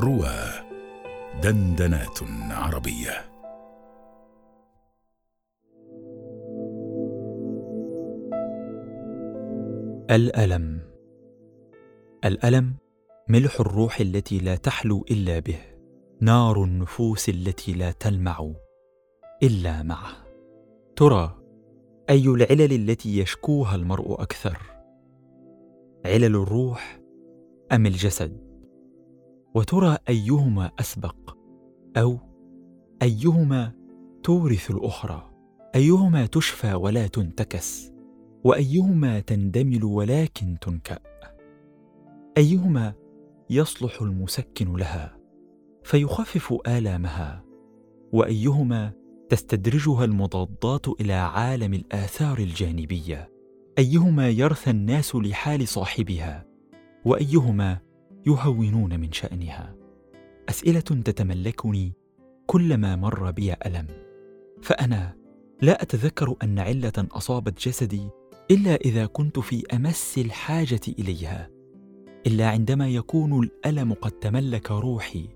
روى دندنات عربية. الألم. الألم ملح الروح التي لا تحلو إلا به نار النفوس التي لا تلمع إلا معه. ترى أي العلل التي يشكوها المرء أكثر؟ علل الروح أم الجسد؟ وترى أيهما أسبق أو أيهما تورث الأخرى أيهما تشفى ولا تنتكس وأيهما تندمل ولكن تنكأ. أيهما يصلح المسكن لها فيخفف آلامها وأيهما تستدرجها المضادات إلى عالم الآثار الجانبية. أيهما يرثى الناس لحال صاحبها وأيهما يهونون من شأنها. أسئلة تتملكني كلما مر بي ألم. فأنا لا أتذكر أن علة أصابت جسدي إلا إذا كنت في أمس الحاجة إليها. إلا عندما يكون الألم قد تملك روحي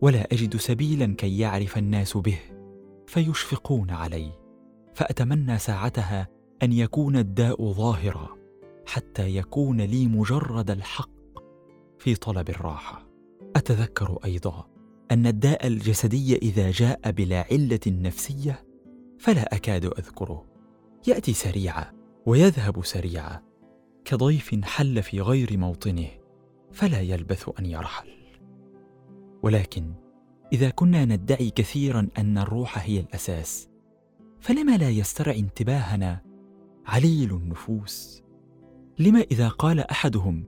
ولا أجد سبيلا كي يعرف الناس به فيشفقون علي. فأتمنى ساعتها أن يكون الداء ظاهرا حتى يكون لي مجرد الحق في طلب الراحة. أتذكر أيضا أن الداء الجسدي إذا جاء بلا علة نفسية فلا أكاد أذكره. يأتي سريعا ويذهب سريعا كضيف حل في غير موطنه فلا يلبث أن يرحل. ولكن إذا كنا ندعي كثيرا أن الروح هي الأساس فلما لا يسترعي انتباهنا عليل النفوس؟ لما إذا قال أحدهم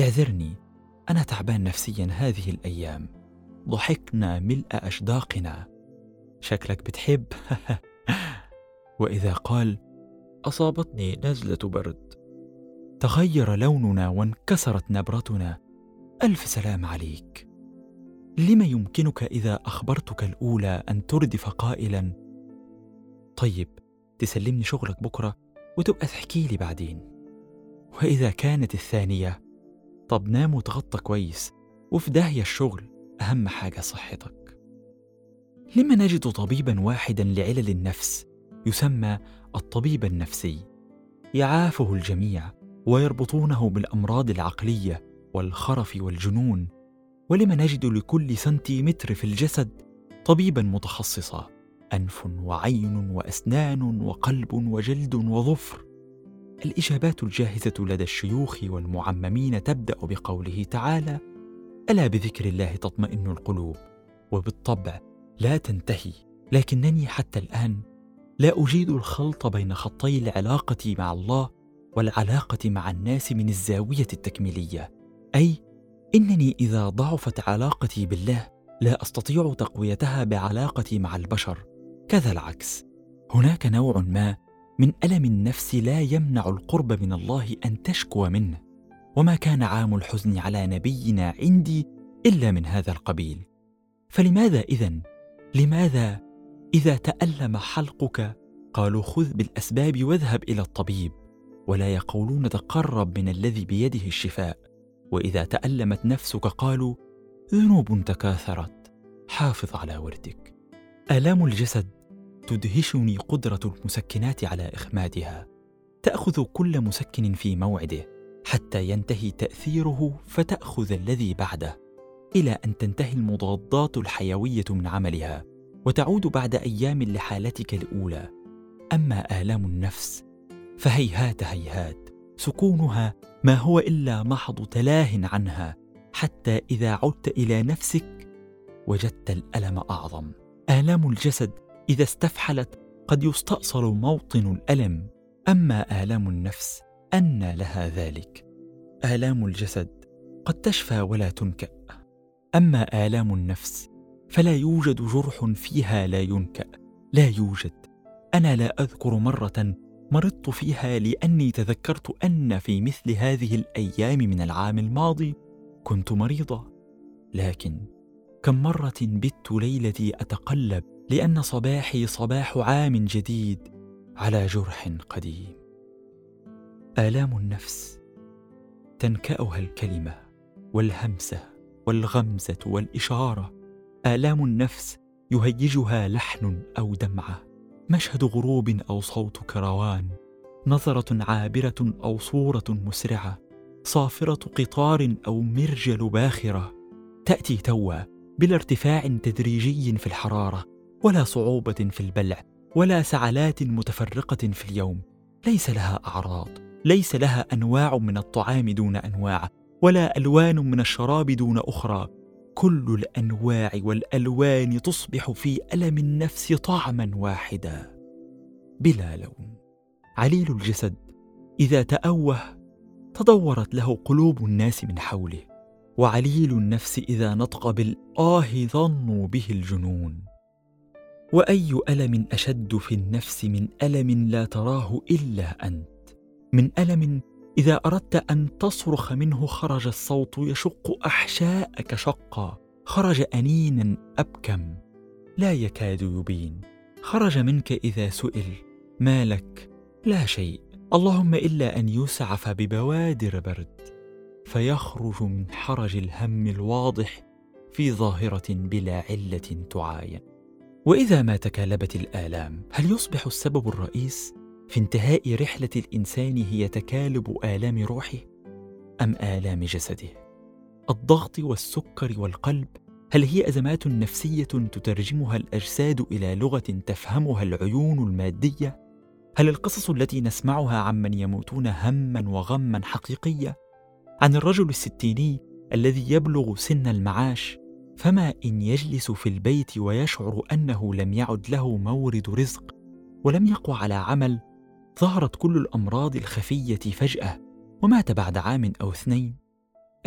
اعذرني أنا تعبان نفسيا هذه الأيام. ضحكنا ملء أشداقنا. شكلك بتحب. وإذا قال أصابتني نزلة برد. تغير لوننا وانكسرت نبرتنا. ألف سلام عليك. لم يمكنك إذا أخبرتك الأولى أن تردف قائلا طيب تسلمني شغلك بكرة وتبقى تحكي لي بعدين. وإذا كانت الثانية طب نام وتغطى كويس وفي داهية الشغل أهم حاجة صحتك. لما نجد طبيبا واحدا لعلل النفس يسمى الطبيب النفسي. يعافه الجميع ويربطونه بالأمراض العقلية والخرف والجنون. ولما نجد لكل سنتيمتر في الجسد طبيبا متخصصا أنف وعين وأسنان وقلب وجلد وظفر. الإجابات الجاهزة لدى الشيوخ والمعممين تبدأ بقوله تعالى ألا بذكر الله تطمئن القلوب وبالطبع لا تنتهي لكنني حتى الآن لا أجيد الخلط بين خطي العلاقة مع الله والعلاقة مع الناس من الزاوية التكميلية أي إنني إذا ضعفت علاقتي بالله لا أستطيع تقويتها بعلاقتي مع البشر كذا العكس. هناك نوع ما من ألم النفس لا يمنع القرب من الله أن تشكو منه وما كان عام الحزن على نبينا عندي إلا من هذا القبيل. فلماذا إذن؟ لماذا إذا تألم حلقك قالوا خذ بالأسباب واذهب إلى الطبيب ولا يقولون تقرب من الذي بيده الشفاء. وإذا تألمت نفسك قالوا ذنوب تكاثرت حافظ على وردك. الام الجسد؟ تدهشني قدرة المسكنات على إخمادها. تأخذ كل مسكن في موعده حتى ينتهي تأثيره فتأخذ الذي بعده إلى أن تنتهي المضادات الحيوية من عملها وتعود بعد أيام لحالتك الأولى. أما آلام النفس فهيهات هيهات سكونها ما هو إلا محض تلاه عنها حتى إذا عدت إلى نفسك وجدت الألم أعظم. آلام الجسد إذا استفحلت قد يستأصل موطن الألم أما آلام النفس انى لها ذلك. آلام الجسد قد تشفى ولا تنكأ. أما آلام النفس فلا يوجد جرح فيها لا ينكأ. لا يوجد. أنا لا أذكر مرة مرضت فيها لأني تذكرت أن في مثل هذه الأيام من العام الماضي كنت مريضة. لكن كم مرة بت ليلتي أتقلب لأن صباحي صباح عام جديد على جرح قديم. آلام النفس تنكأها الكلمة والهمسة والغمزة والإشارة. آلام النفس يهيجها لحن أو دمعة. مشهد غروب أو صوت كروان. نظرة عابرة أو صورة مسرعة. صافرة قطار أو مرجل باخرة. تأتي توا بلا ارتفاع تدريجي في الحرارة. ولا صعوبة في البلع ولا سعلات متفرقة في اليوم. ليس لها أعراض ليس لها أنواع من الطعام دون أنواع ولا ألوان من الشراب دون أخرى. كل الأنواع والألوان تصبح في ألم النفس طعما واحدا. بلا لون عليل الجسد إذا تأوه تدورت له قلوب الناس من حوله. وعليل النفس إذا نطق بالآه ظنوا به الجنون. وأي ألم أشد في النفس من ألم لا تراه إلا أنت. من ألم إذا أردت أن تصرخ منه خرج الصوت يشق أحشاءك شقا. خرج أنينا أبكم لا يكاد يبين. خرج منك إذا سئل ما لك؟ لا شيء. اللهم إلا أن يسعف ببوادر برد. فيخرج من حرج الهم الواضح في ظاهرة بلا علة تعاين. وإذا ما تكالبت الآلام هل يصبح السبب الرئيس في انتهاء رحلة الإنسان هي تكالب آلام روحه أم آلام جسده؟ الضغط والسكر والقلب هل هي أزمات نفسية تترجمها الأجساد إلى لغة تفهمها العيون المادية؟ هل القصص التي نسمعها عمن يموتون هما وغما حقيقية؟ عن الرجل الستيني الذي يبلغ سن المعاش فما إن يجلس في البيت ويشعر أنه لم يعد له مورد رزق ولم يقوى على عمل ظهرت كل الأمراض الخفية فجأة ومات بعد عام أو اثنين.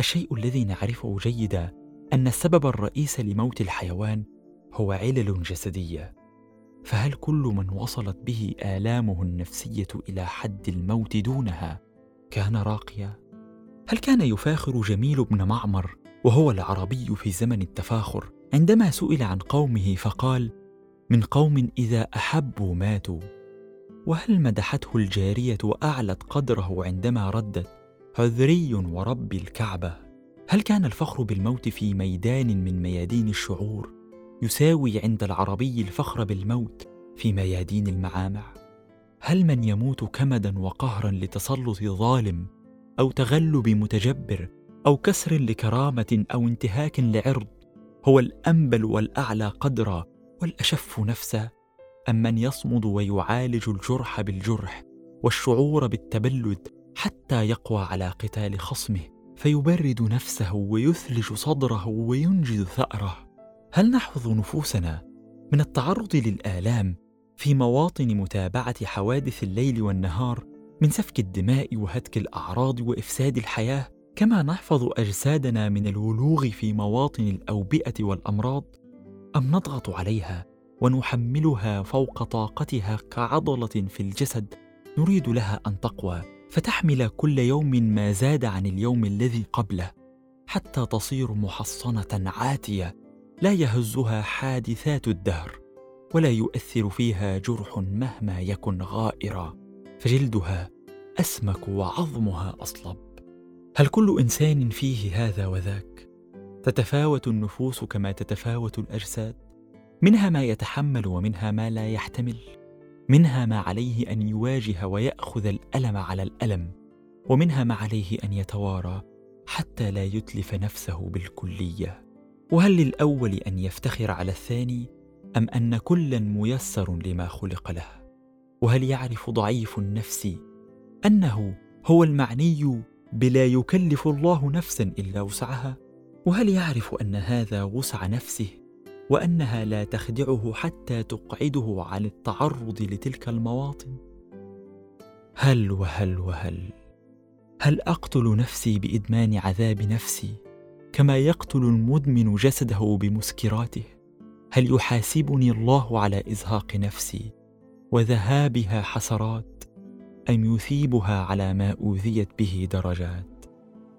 الشيء الذي نعرفه جيدا أن السبب الرئيس لموت الحيوان هو علل جسدية. فهل كل من وصلت به آلامه النفسية إلى حد الموت دونها كان راقيا؟ هل كان يفاخر جميل بن معمر وهو العربي في زمن التفاخر. عندما سئل عن قومه فقال من قوم إذا أحبوا ماتوا. وهل مدحته الجارية وأعلت قدره عندما ردت عذري ورب الكعبة. هل كان الفخر بالموت في ميدان من ميادين الشعور يساوي عند العربي الفخر بالموت في ميادين المعامع؟ هل من يموت كمدا وقهرا لتسلط ظالم أو تغلب متجبر أو كسر لكرامة أو انتهاك لعرض هو الأنبل والأعلى قدرا والأشف نفسا. أم من يصمد ويعالج الجرح بالجرح والشعور بالتبلد حتى يقوى على قتال خصمه فيبرد نفسه ويثلج صدره وينجز ثأره. هل نحفظ نفوسنا من التعرض للآلام في مواطن متابعة حوادث الليل والنهار من سفك الدماء وهتك الأعراض وإفساد الحياة؟ كما نحفظ أجسادنا من الولوغ في مواطن الأوبئة والأمراض أم نضغط عليها ونحملها فوق طاقتها كعضلة في الجسد نريد لها أن تقوى فتحمل كل يوم ما زاد عن اليوم الذي قبله حتى تصير محصنة عاتية لا يهزها حادثات الدهر ولا يؤثر فيها جرح مهما يكن غائرا فجلدها أسمك وعظمها أصلب. هل كل إنسان فيه هذا وذاك؟ تتفاوت النفوس كما تتفاوت الأجساد؟ منها ما يتحمل ومنها ما لا يحتمل. منها ما عليه أن يواجه ويأخذ الألم على الألم ومنها ما عليه أن يتوارى حتى لا يتلف نفسه بالكلية. وهل للأول أن يفتخر على الثاني أم أن كلا ميسر لما خلق له؟ وهل يعرف ضعيف النفس أنه هو المعني بلا يكلف الله نفسا إلا وسعها. وهل يعرف أن هذا وسع نفسه؟ وأنها لا تخدعه حتى تقعده عن التعرض لتلك المواطن؟ هل وهل وهل؟ هل أقتل نفسي بإدمان عذاب نفسي كما يقتل المدمن جسده بمسكراته؟ هل يحاسبني الله على إزهاق نفسي وذهابها حسرات؟ أم يثيبها على ما أوذيت به درجات؟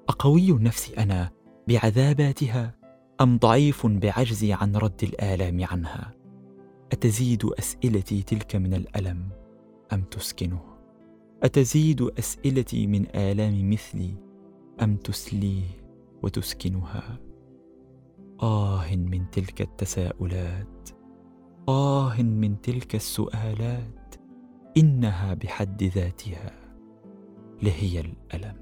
أقوي النفس أنا بعذاباتها أم ضعيف بعجزي عن رد الآلام عنها؟ أتزيد أسئلتي تلك من الألم أم تسكنه؟ أتزيد أسئلتي من آلام مثلي أم تسليه وتسكنها؟ آه من تلك التساؤلات آه من تلك السؤالات. إنها بحد ذاتها لهي الألم.